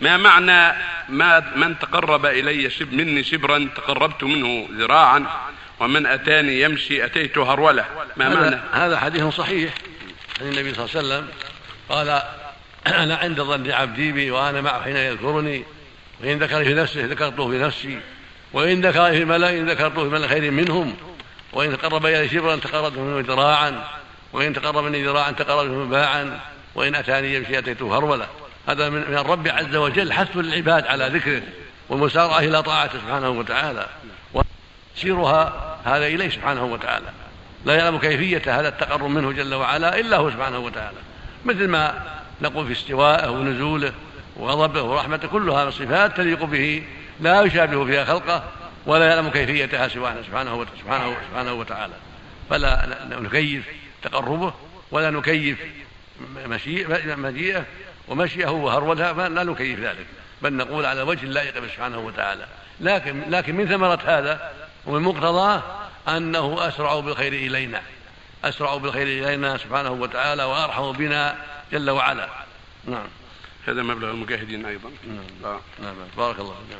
ما معنى ما من تقرب إلي شب مني شبرا تقربت منه ذراعا ومن أتاني يمشي اتيته هرولة. ما معنى؟ هذا, هذا حديث صحيح. عن النبي صلى الله عليه وسلم قال أنا عند ظن عبدي بي وأنا معه حين يذكرني وإن ذكر في نفسه ذكرته في نفسي وإن ذكر في ملا ذكرته في ملأ خير منهم وإن تقرب إلي شبرا تقربت منه ذراعا وإن تقرب مني ذراعا تقربت منه باعا وإن أتاني يمشي اتيته هرولة. هذا من الرب عز وجل حث العباد على ذكره والمسارعة إلى طاعته سبحانه وتعالى. وتسيرها هذا إليه سبحانه وتعالى. لا يعلم كيفية هذا التقرب منه جل وعلا إلا هو سبحانه وتعالى. مثل ما نقول في استوائه ونزوله وغضبه ورحمته كلها صفات تليق به. لا يشابه فيها خلقه ولا يعلم كيفيتها سبحانه سبحانه سبحانه سبحانه وتعالى. فلا نكيف تقربه ولا نكيف مجيئه ومشيه وهرولها فلا نكيف ذلك بل نقول على وجه اللائق به سبحانه وتعالى. لكن لكن من ثمرة هذا ومن مقتضاه أنه أسرع بالخير إلينا أسرع بالخير إلينا سبحانه وتعالى وأرحم بنا جل وعلا. نعم. هذا مبلغ المجاهدين أيضا. نعم, نعم. بارك الله فيك.